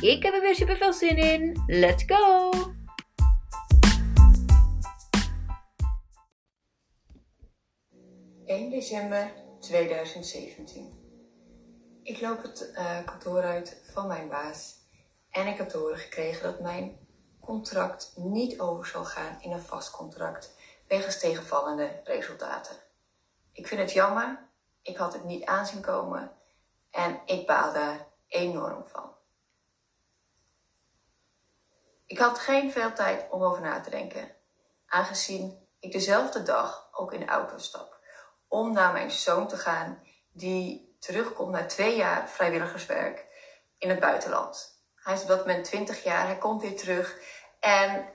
Ik heb er weer super veel zin in. Let's go! ...1 december 2017. Ik loop het uh, kantoor uit van mijn baas en ik heb te horen gekregen dat mijn contract niet over zal gaan in een vast contract wegens tegenvallende resultaten. Ik vind het jammer, ik had het niet aanzien komen en ik baal daar enorm van. Ik had geen veel tijd om over na te denken, aangezien ik dezelfde dag ook in de auto stap om naar mijn zoon te gaan, die terugkomt na twee jaar vrijwilligerswerk in het buitenland. Hij is op dat moment 20 jaar, hij komt weer terug en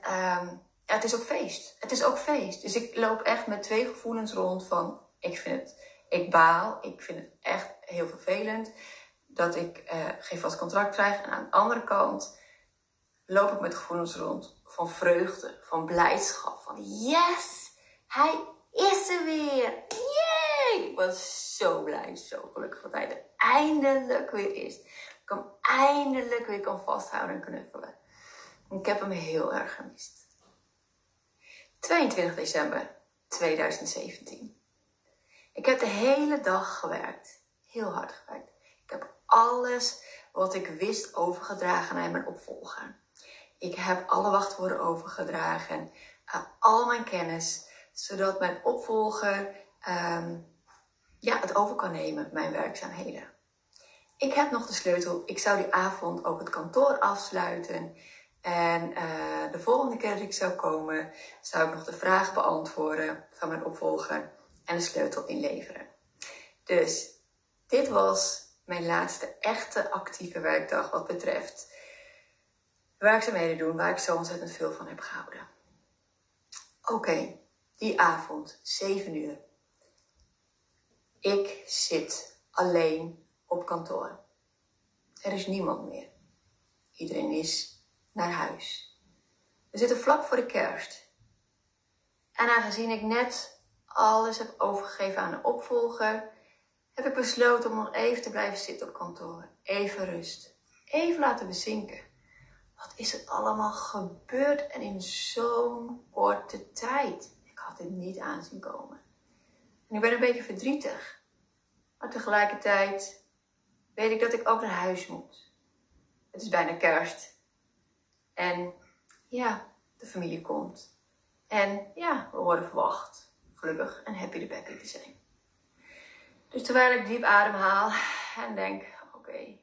ja, het is ook feest. Het is ook feest. Dus ik loop echt met twee gevoelens rond van ik vind het, ik baal, ik vind het echt heel vervelend dat ik uh, geen vast contract krijg. En aan de andere kant loop ik met gevoelens rond van vreugde, van blijdschap, van yes, hij is er weer. Yay! Ik was zo blij, zo gelukkig dat hij er eindelijk weer is. Ik hem eindelijk weer kan vasthouden en knuffelen. Ik heb hem heel erg gemist. 22 december 2017. Ik heb de hele dag gewerkt. Heel hard gewerkt. Ik heb alles wat ik wist overgedragen naar mijn opvolger. Ik heb alle wachtwoorden overgedragen, uh, al mijn kennis, zodat mijn opvolger um, ja, het over kan nemen, mijn werkzaamheden. Ik heb nog de sleutel. Ik zou die avond ook het kantoor afsluiten. En uh, de volgende keer dat ik zou komen, zou ik nog de vraag beantwoorden van mijn opvolger en de sleutel inleveren. Dus dit was mijn laatste echte actieve werkdag wat betreft werkzaamheden doen waar ik zo ontzettend veel van heb gehouden. Oké, die avond, 7 uur. Ik zit alleen op kantoor. Er is niemand meer. Iedereen is naar huis. We zitten vlak voor de kerst. En aangezien ik net alles heb overgegeven aan de opvolger, heb ik besloten om nog even te blijven zitten op kantoor. Even rust. Even laten bezinken. Wat is er allemaal gebeurd en in zo'n korte tijd? Ik had dit niet aanzien komen. En ik ben een beetje verdrietig. Maar tegelijkertijd weet ik dat ik ook naar huis moet. Het is bijna kerst. En ja, de familie komt. En ja, we worden verwacht. Gelukkig en happy de peppy te zijn. Dus terwijl ik diep ademhaal en denk, oké,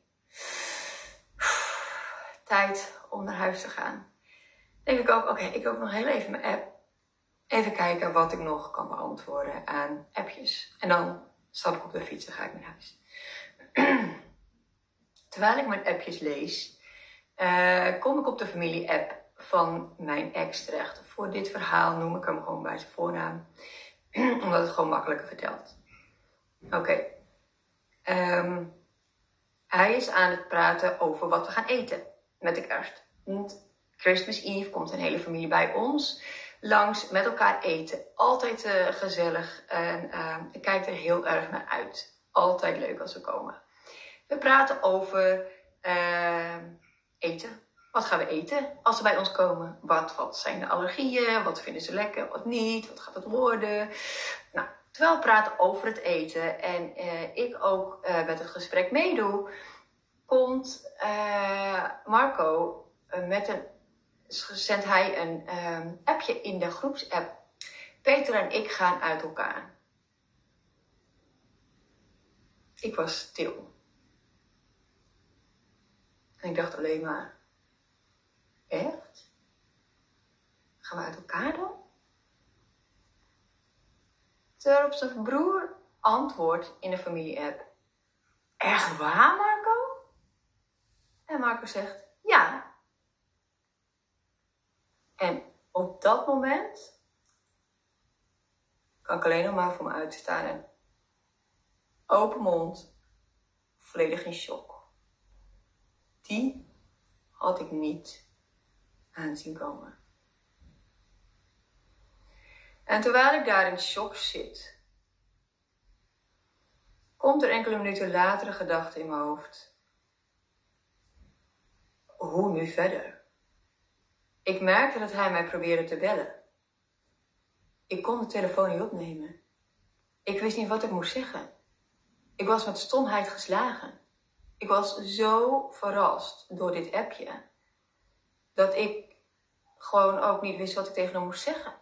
tijd om naar huis te gaan. Denk ik ook, oké, ik ook nog heel even mijn app. Even kijken wat ik nog kan beantwoorden aan appjes. En dan stap ik op de fiets en ga ik naar huis. Terwijl ik mijn appjes lees, uh, kom ik op de familie-app van mijn ex terecht. Voor dit verhaal noem ik hem gewoon bij zijn voornaam, omdat het gewoon makkelijker vertelt. Oké. Um, hij is aan het praten over wat we gaan eten met de kerst. Want Christmas Eve komt een hele familie bij ons langs met elkaar eten. Altijd uh, gezellig en uh, ik kijk er heel erg naar uit. Altijd leuk als we komen. We praten over uh, eten. Wat gaan we eten als ze bij ons komen? Wat, wat zijn de allergieën? Wat vinden ze lekker? Wat niet? Wat gaat het worden? Nou, terwijl we praten over het eten en ik ook met het gesprek meedoe, komt Marco met een zendt hij een um, appje in de groepsapp. Peter en ik gaan uit elkaar. Ik was stil. En ik dacht alleen maar, echt? Gaan we uit elkaar dan? Terwijl op zijn broer antwoordt in de familie-app, echt waar Marco? En Marco zegt, ja, En op dat moment kan ik alleen nog maar voor me uitstaan en open mond, volledig in shock. Die had ik niet aanzien komen. En terwijl ik daar in shock zit, komt er enkele minuten later een gedachte in mijn hoofd. Hoe nu verder? Ik merkte dat hij mij probeerde te bellen. Ik kon de telefoon niet opnemen. Ik wist niet wat ik moest zeggen. Ik was met stomheid geslagen. Ik was zo verrast door dit appje dat ik gewoon ook niet wist wat ik tegen hem moest zeggen.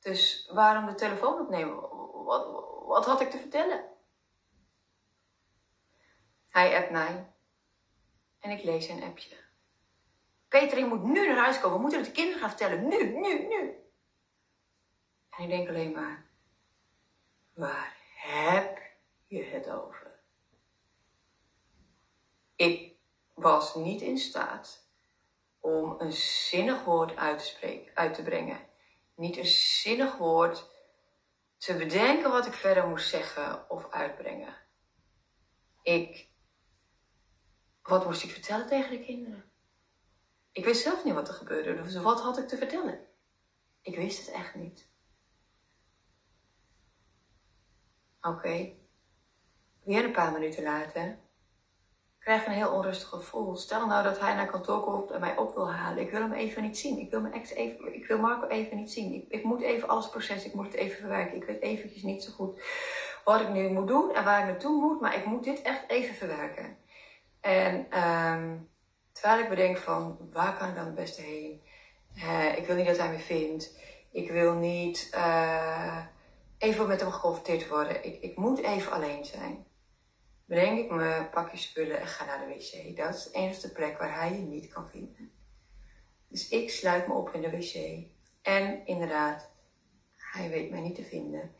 Dus waarom de telefoon opnemen? Wat, wat had ik te vertellen? Hij appt mij en ik lees zijn appje. Peter, je moet nu naar huis komen. We moeten het de kinderen gaan vertellen. Nu, nu, nu. En ik denk alleen maar, waar heb je het over? Ik was niet in staat om een zinnig woord uit te, spreken, uit te brengen. Niet een zinnig woord te bedenken wat ik verder moest zeggen of uitbrengen. Ik, wat moest ik vertellen tegen de kinderen? Ik wist zelf niet wat er gebeurde, dus wat had ik te vertellen? Ik wist het echt niet. Oké. Okay. Weer een paar minuten later krijg ik een heel onrustig gevoel. Stel nou dat hij naar kantoor komt en mij op wil halen. Ik wil hem even niet zien. Ik wil, mijn ex even, ik wil Marco even niet zien. Ik, ik moet even alles processen. Ik moet het even verwerken. Ik weet eventjes niet zo goed wat ik nu moet doen en waar ik naartoe moet. Maar ik moet dit echt even verwerken. En um, terwijl ik bedenk van waar kan ik dan het beste heen? Uh, ik wil niet dat hij me vindt. Ik wil niet... Uh, even met hem geconfronteerd worden. Ik, ik moet even alleen zijn. Bedenk ik me, pak je spullen en ga naar de wc. Dat is de enige plek waar hij je niet kan vinden. Dus ik sluit me op in de wc. En inderdaad, hij weet mij niet te vinden.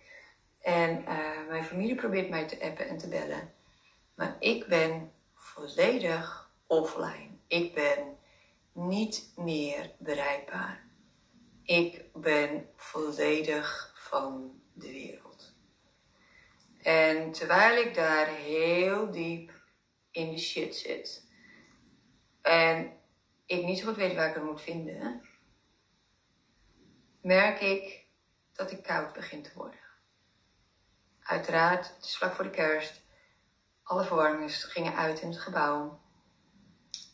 En uh, mijn familie probeert mij te appen en te bellen. Maar ik ben volledig offline. Ik ben niet meer bereikbaar. Ik ben volledig van de wereld. En terwijl ik daar heel diep in de shit zit en ik niet zo goed weet waar ik het moet vinden, merk ik dat ik koud begin te worden. Uiteraard, het is vlak voor de kerst. Alle verwarmingen gingen uit in het gebouw.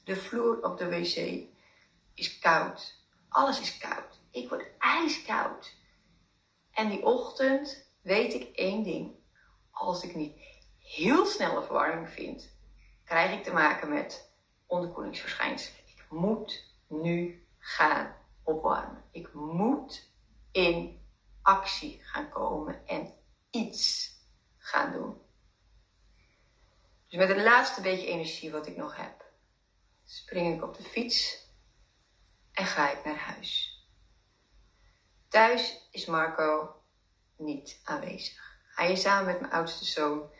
De vloer op de wc is koud. Alles is koud. Ik word ijskoud. En die ochtend weet ik één ding. Als ik niet heel snelle verwarming vind, krijg ik te maken met onderkoelingsverschijnselen. Ik moet nu gaan opwarmen. Ik moet in actie gaan komen en iets gaan doen. Dus met het laatste beetje energie wat ik nog heb, spring ik op de fiets en ga ik naar huis. Thuis is Marco niet aanwezig. Hij is samen met mijn oudste zoon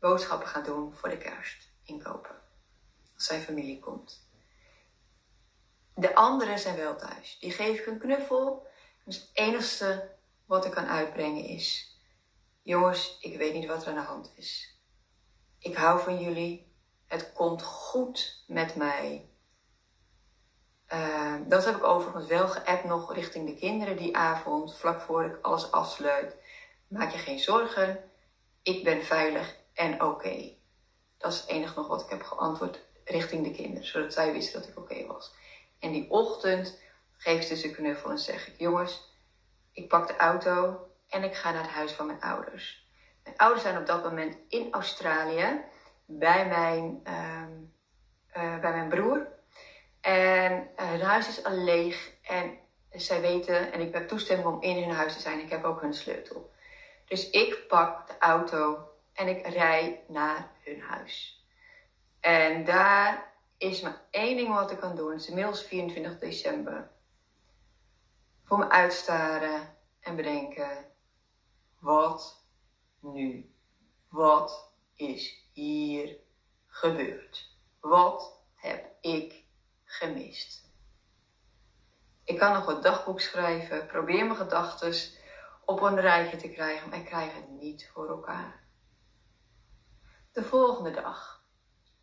boodschappen gaan doen voor de kerst, inkopen. Als zijn familie komt. De anderen zijn wel thuis. Die geef ik een knuffel. Dus het enige wat ik kan uitbrengen is: Jongens, ik weet niet wat er aan de hand is. Ik hou van jullie. Het komt goed met mij. Uh, dat heb ik overigens wel geappt nog richting de kinderen die avond, vlak voor ik alles afsluit. Maak je geen zorgen, ik ben veilig en oké. Dat is het enige nog wat ik heb geantwoord richting de kinderen, zodat zij wisten dat ik oké was. En die ochtend geef ze dus een knuffel en zeg ik, jongens, ik pak de auto en ik ga naar het huis van mijn ouders. Mijn ouders zijn op dat moment in Australië bij mijn, uh, uh, bij mijn broer. En uh, hun huis is al leeg en zij weten en ik heb toestemming om in hun huis te zijn. Ik heb ook hun sleutel. Dus ik pak de auto en ik rij naar hun huis. En daar is maar één ding wat ik kan doen. Is inmiddels 24 december. Voor me uitstaren en bedenken. Wat nu? Wat is hier gebeurd? Wat heb ik gemist? Ik kan nog wat dagboek schrijven, probeer mijn gedachten op een rijtje te krijgen, maar ik krijg het niet voor elkaar. De volgende dag,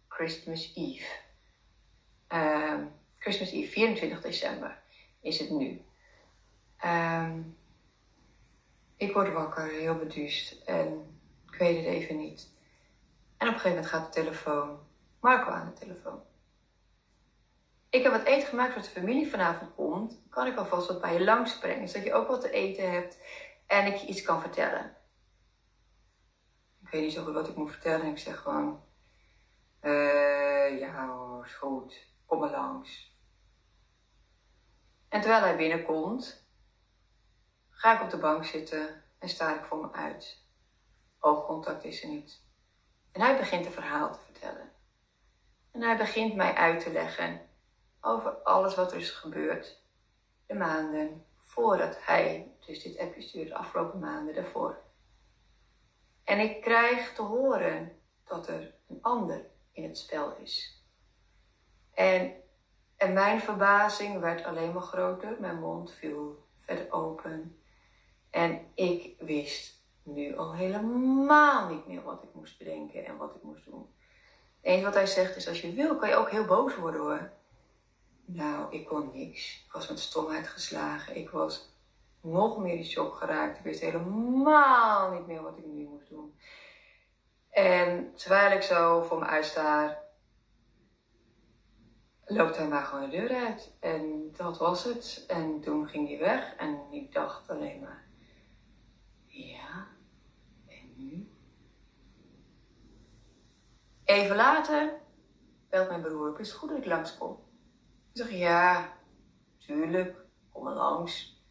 Christmas Eve. Uh, Christmas Eve, 24 december is het nu. Uh, ik word wakker, heel beduust en ik weet het even niet. En op een gegeven moment gaat de telefoon, Marco aan de telefoon. Ik heb wat eten gemaakt zodat de familie vanavond komt. Kan ik alvast wat bij je langsbrengen, zodat je ook wat te eten hebt en ik je iets kan vertellen. Ik weet niet zo goed wat ik moet vertellen. Ik zeg gewoon, uh, ja, is goed, kom maar langs. En terwijl hij binnenkomt, ga ik op de bank zitten en sta ik voor me uit. Oogcontact is er niet. En hij begint een verhaal te vertellen. En hij begint mij uit te leggen over alles wat er is gebeurd. De maanden voordat hij dus dit appje stuurde, de afgelopen maanden daarvoor. En ik krijg te horen dat er een ander in het spel is. En, en mijn verbazing werd alleen maar groter. Mijn mond viel verder open. En ik wist nu al helemaal niet meer wat ik moest bedenken en wat ik moest doen. Het wat hij zegt is, als je wil, kan je ook heel boos worden hoor. Nou, ik kon niks. Ik was met stomheid geslagen. Ik was nog meer in shock geraakt. Ik wist helemaal niet meer wat ik nu moest doen. En terwijl ik zo voor me uitstaar, loopt hij maar gewoon de deur uit. En dat was het. En toen ging hij weg. En ik dacht alleen maar, ja, en nu? Even later belt mijn broer op, is het goed dat ik langskom? Ik zeg, ja, tuurlijk, kom maar langs.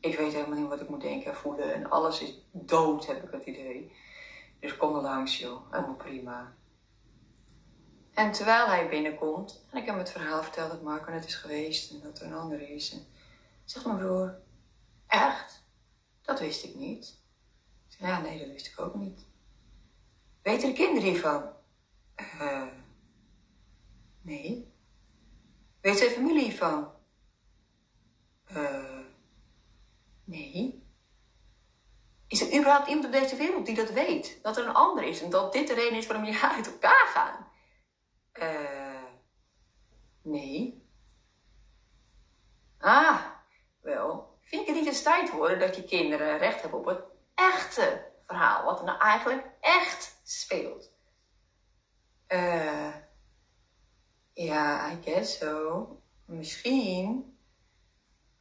Ik weet helemaal niet wat ik moet denken en voelen. En alles is dood, heb ik het idee. Dus kom er langs, joh. Helemaal prima. En terwijl hij binnenkomt, en ik hem het verhaal verteld dat Marco net is geweest en dat er een ander is, zegt mijn broer, echt? Dat wist ik niet. Ik zeg, ja, nee, dat wist ik ook niet. Weten de kinderen hiervan? Uh, nee. Weet zijn familie van? Uh, nee. Is er überhaupt iemand op deze wereld die dat weet? Dat er een ander is en dat dit de reden is waarom jullie uit elkaar gaan? Uh, nee. Ah, wel. Vind ik het niet eens tijd worden dat je kinderen recht hebben op het echte verhaal? Wat er nou eigenlijk echt speelt? Eh... Uh, ja, I guess so. Misschien.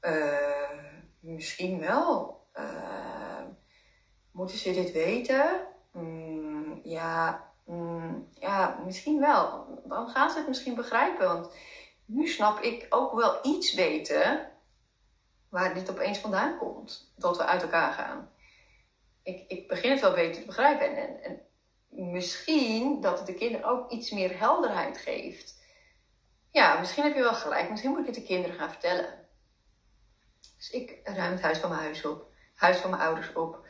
Uh, misschien wel. Uh, moeten ze dit weten? Mm, ja, mm, ja, misschien wel. Dan gaan ze het misschien begrijpen. Want nu snap ik ook wel iets beter waar dit opeens vandaan komt. Dat we uit elkaar gaan. Ik, ik begin het wel beter te begrijpen. En, en, en misschien dat het de kinderen ook iets meer helderheid geeft ja, misschien heb je wel gelijk. Misschien moet ik het de kinderen gaan vertellen. Dus ik ruim het huis van mijn huis op, huis van mijn ouders op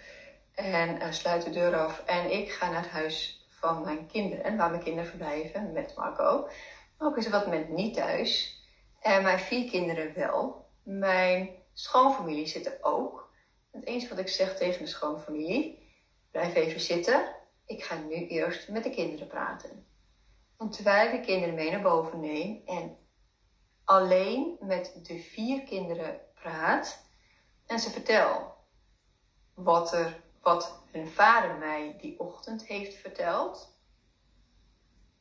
en uh, sluit de deur af. En ik ga naar het huis van mijn kinderen, waar mijn kinderen verblijven met Marco. Ook is er wat moment niet thuis. En mijn vier kinderen wel. Mijn schoonfamilie zit er ook. Het enige wat ik zeg tegen de schoonfamilie, blijf even zitten. Ik ga nu eerst met de kinderen praten. En terwijl ik de kinderen mee naar boven neem en alleen met de vier kinderen praat en ze vertel wat, er, wat hun vader mij die ochtend heeft verteld,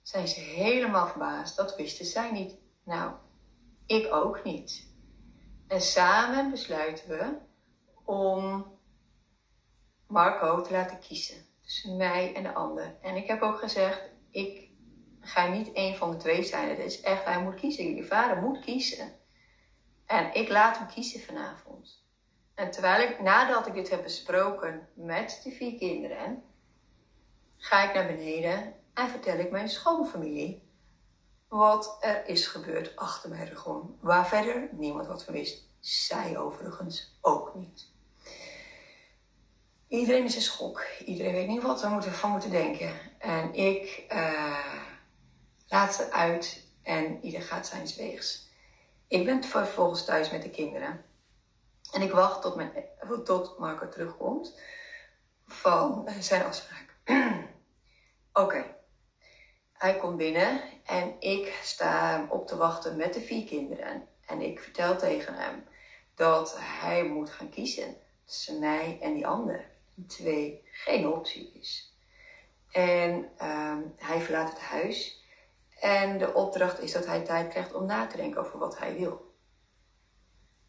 zijn ze helemaal verbaasd. Dat wisten zij niet. Nou, ik ook niet. En samen besluiten we om Marco te laten kiezen tussen mij en de ander. En ik heb ook gezegd, ik ga niet één van de twee zijn. Het is echt, hij moet kiezen. Je vader moet kiezen. En ik laat hem kiezen vanavond. En terwijl ik, nadat ik dit heb besproken met de vier kinderen, ga ik naar beneden en vertel ik mijn schoonfamilie wat er is gebeurd achter mijn rug Waar verder niemand wat van wist. Zij overigens ook niet. Iedereen is in schok. Iedereen weet niet wat we moeten, van moeten denken. En ik... Uh, laat ze uit en ieder gaat zijn weegs. Ik ben vervolgens thuis met de kinderen. En ik wacht tot, mijn, tot Marco terugkomt van zijn afspraak. Oké. Hij komt binnen en ik sta hem op te wachten met de vier kinderen. En ik vertel tegen hem dat hij moet gaan kiezen tussen mij en die ander. Twee geen optie is. En ehm, hij verlaat het huis. En de opdracht is dat hij tijd krijgt om na te denken over wat hij wil.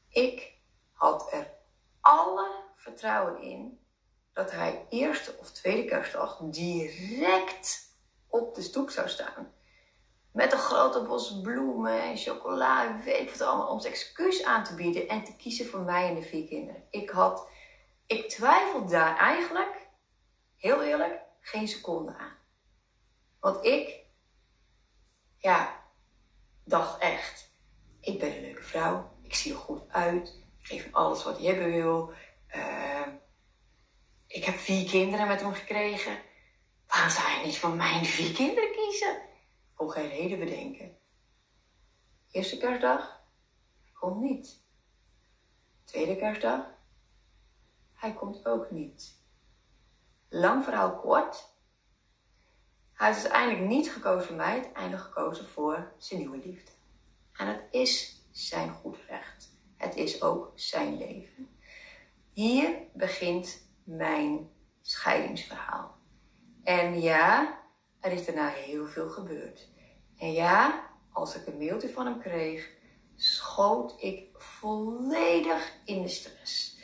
Ik had er alle vertrouwen in dat hij eerste of tweede kerstdag direct op de stoep zou staan. Met een grote bos bloemen en chocola, weet ik wat allemaal, om zijn excuus aan te bieden en te kiezen voor mij en de vier kinderen. Ik had, ik twijfel daar eigenlijk, heel eerlijk, geen seconde aan. Want ik, ja, dacht echt, ik ben een leuke vrouw, ik zie er goed uit, ik geef hem alles wat hij hebben wil. Uh, ik heb vier kinderen met hem gekregen. Waarom zou hij niet voor mijn vier kinderen kiezen? Ik kon geen reden bedenken. Eerste kerstdag? Komt niet. Tweede kerstdag? Hij komt ook niet. Lang verhaal kort. Hij is uiteindelijk niet gekozen voor mij, uiteindelijk gekozen voor zijn nieuwe liefde. En het is zijn goed recht. Het is ook zijn leven. Hier begint mijn scheidingsverhaal. En ja, er is daarna heel veel gebeurd. En ja, als ik een mailtje van hem kreeg, schoot ik volledig in de stress.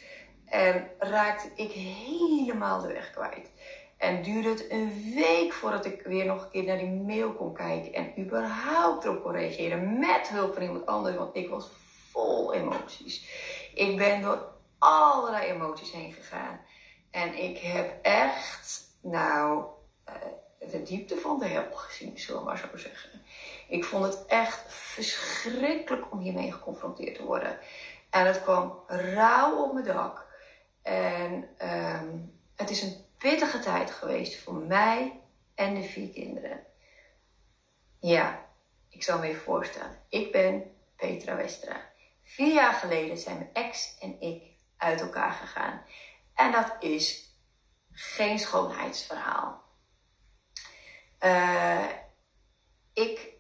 En raakte ik helemaal de weg kwijt. En duurde het een week voordat ik weer nog een keer naar die mail kon kijken. En überhaupt erop kon reageren met hulp van iemand anders. Want ik was vol emoties. Ik ben door allerlei emoties heen gegaan. En ik heb echt, nou, uh, de diepte van de hel gezien, zullen we maar zo zeggen. Ik vond het echt verschrikkelijk om hiermee geconfronteerd te worden. En het kwam rauw op mijn dak. En um, het is een pittige tijd geweest voor mij en de vier kinderen. Ja, ik zal me even voorstellen. Ik ben Petra Westra. Vier jaar geleden zijn mijn ex en ik uit elkaar gegaan. En dat is geen schoonheidsverhaal. Uh, ik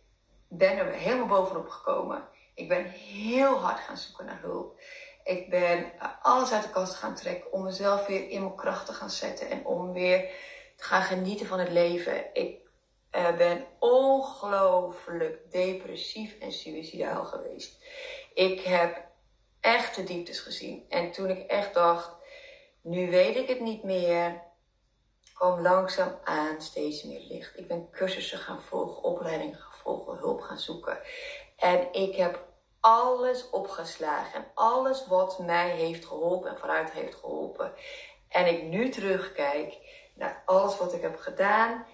ben er helemaal bovenop gekomen. Ik ben heel hard gaan zoeken naar hulp. Ik ben alles uit de kast gaan trekken om mezelf weer in mijn kracht te gaan zetten en om weer te gaan genieten van het leven. Ik uh, ben ongelooflijk depressief en suicidaal geweest. Ik heb echt de dieptes gezien. En toen ik echt dacht, nu weet ik het niet meer, kwam langzaam aan steeds meer licht. Ik ben cursussen gaan volgen, opleidingen gaan volgen, hulp gaan zoeken. En ik heb alles opgeslagen. En alles wat mij heeft geholpen en vooruit heeft geholpen. En ik nu terugkijk naar alles wat ik heb gedaan,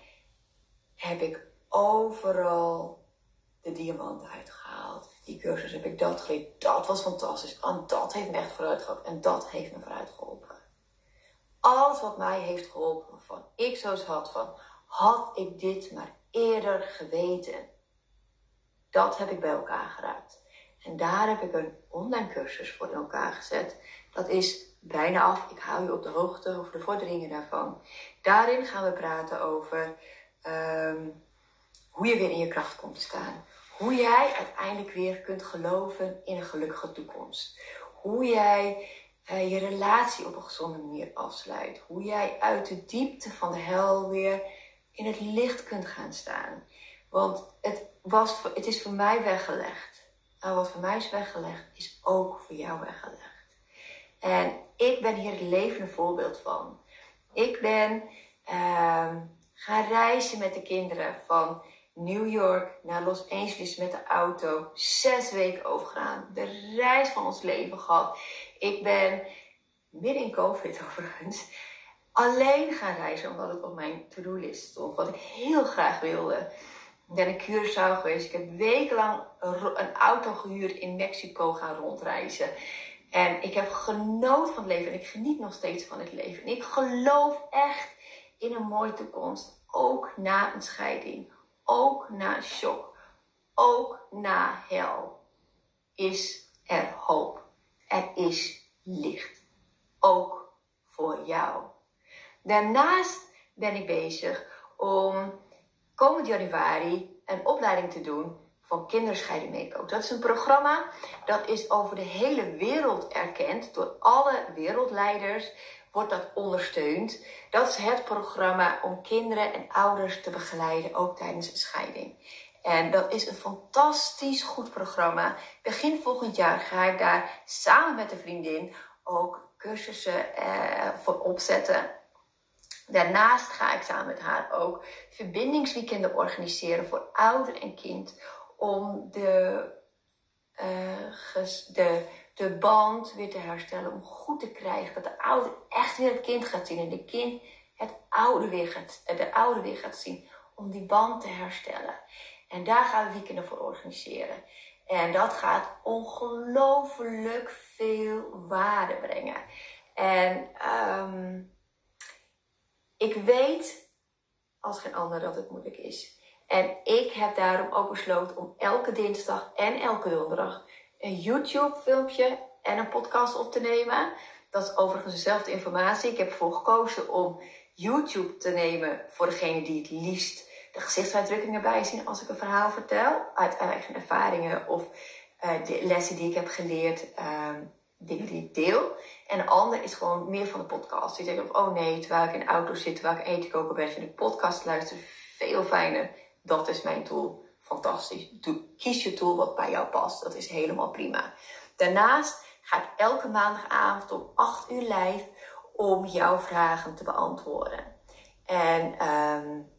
heb ik overal de diamanten uitgehaald. Die cursus heb ik dat geleerd. Dat was fantastisch. En dat heeft me echt vooruit geholpen. En dat heeft me vooruit geholpen. Alles wat mij heeft geholpen, van ik zo had van, had ik dit maar eerder geweten. Dat heb ik bij elkaar geraakt. En daar heb ik een online cursus voor in elkaar gezet. Dat is bijna af. Ik hou je op de hoogte over de vorderingen daarvan. Daarin gaan we praten over um, hoe je weer in je kracht komt te staan. Hoe jij uiteindelijk weer kunt geloven in een gelukkige toekomst. Hoe jij uh, je relatie op een gezonde manier afsluit. Hoe jij uit de diepte van de hel weer in het licht kunt gaan staan. Want het, was, het is voor mij weggelegd. Wat voor mij is weggelegd, is ook voor jou weggelegd. En ik ben hier het levende voorbeeld van. Ik ben uh, gaan reizen met de kinderen van New York naar Los Angeles met de auto. Zes weken overgegaan. De reis van ons leven gehad. Ik ben midden in COVID overigens alleen gaan reizen omdat het op mijn to-do-list stond. Wat ik heel graag wilde. Ik ben in Curaçao geweest. Ik heb wekenlang een auto gehuurd in Mexico gaan rondreizen. En ik heb genoten van het leven. En ik geniet nog steeds van het leven. En ik geloof echt in een mooie toekomst. Ook na een scheiding ook na shock, ook na hel. is er hoop. Er is licht. Ook voor jou. Daarnaast ben ik bezig om komend januari een opleiding te doen van kinderscheiden meekomen. Dat is een programma dat is over de hele wereld erkend door alle wereldleiders wordt dat ondersteund. Dat is het programma om kinderen en ouders te begeleiden, ook tijdens een scheiding. En dat is een fantastisch goed programma. Begin volgend jaar ga ik daar samen met een vriendin ook cursussen eh, voor opzetten. Daarnaast ga ik samen met haar ook verbindingsweekenden organiseren voor ouder en kind. Om de, uh, de, de band weer te herstellen. Om goed te krijgen. Dat de ouder echt weer het kind gaat zien. En de kind het oude weer gaat, de oude weer gaat zien. Om die band te herstellen. En daar gaan we weekenden voor organiseren. En dat gaat ongelooflijk veel waarde brengen. En um, ik weet als geen ander dat het moeilijk is. En ik heb daarom ook besloten om elke dinsdag en elke donderdag een YouTube filmpje en een podcast op te nemen. Dat is overigens dezelfde informatie. Ik heb ervoor gekozen om YouTube te nemen voor degene die het liefst de gezichtsuitdrukkingen bij zien als ik een verhaal vertel. Uit eigen ervaringen of uh, de lessen die ik heb geleerd. Uh, dingen die ik deel. En een ander is gewoon meer van de podcast. Die zegt, oh nee, terwijl ik in de auto zit, terwijl ik eten koken ben, vind ik podcast luisteren veel fijner. Dat is mijn tool. Fantastisch. Doe, kies je tool wat bij jou past. Dat is helemaal prima. Daarnaast ga ik elke maandagavond om 8 uur live om jouw vragen te beantwoorden. En um,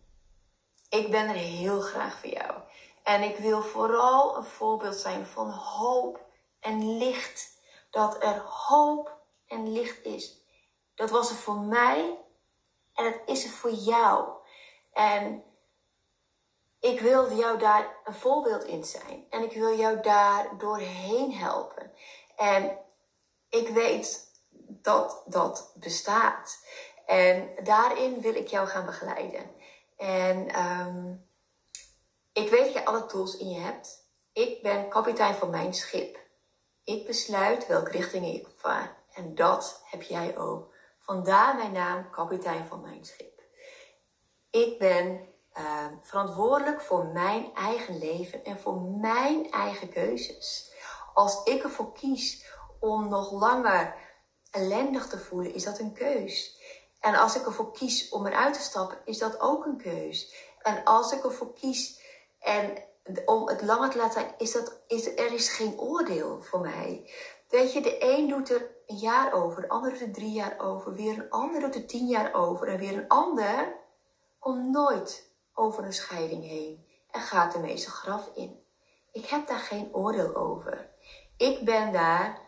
ik ben er heel graag voor jou. En ik wil vooral een voorbeeld zijn van hoop en licht dat er hoop en licht is. Dat was er voor mij en dat is er voor jou. En ik wil jou daar een voorbeeld in zijn. En ik wil jou daar doorheen helpen. En ik weet dat dat bestaat. En daarin wil ik jou gaan begeleiden. En um, ik weet dat je alle tools in je hebt. Ik ben kapitein van mijn schip. Ik besluit welke richting ik vaar. En dat heb jij ook. Vandaar mijn naam, kapitein van mijn schip. Ik ben uh, verantwoordelijk voor mijn eigen leven en voor mijn eigen keuzes. Als ik ervoor kies om nog langer ellendig te voelen, is dat een keus. En als ik ervoor kies om eruit te stappen, is dat ook een keus. En als ik ervoor kies en om het langer te laten zijn, is dat, is, er is geen oordeel voor mij. Weet je, de een doet er een jaar over, de ander doet er drie jaar over, weer een ander doet er tien jaar over en weer een ander komt nooit over een scheiding heen en gaat de meeste graf in. Ik heb daar geen oordeel over. Ik ben daar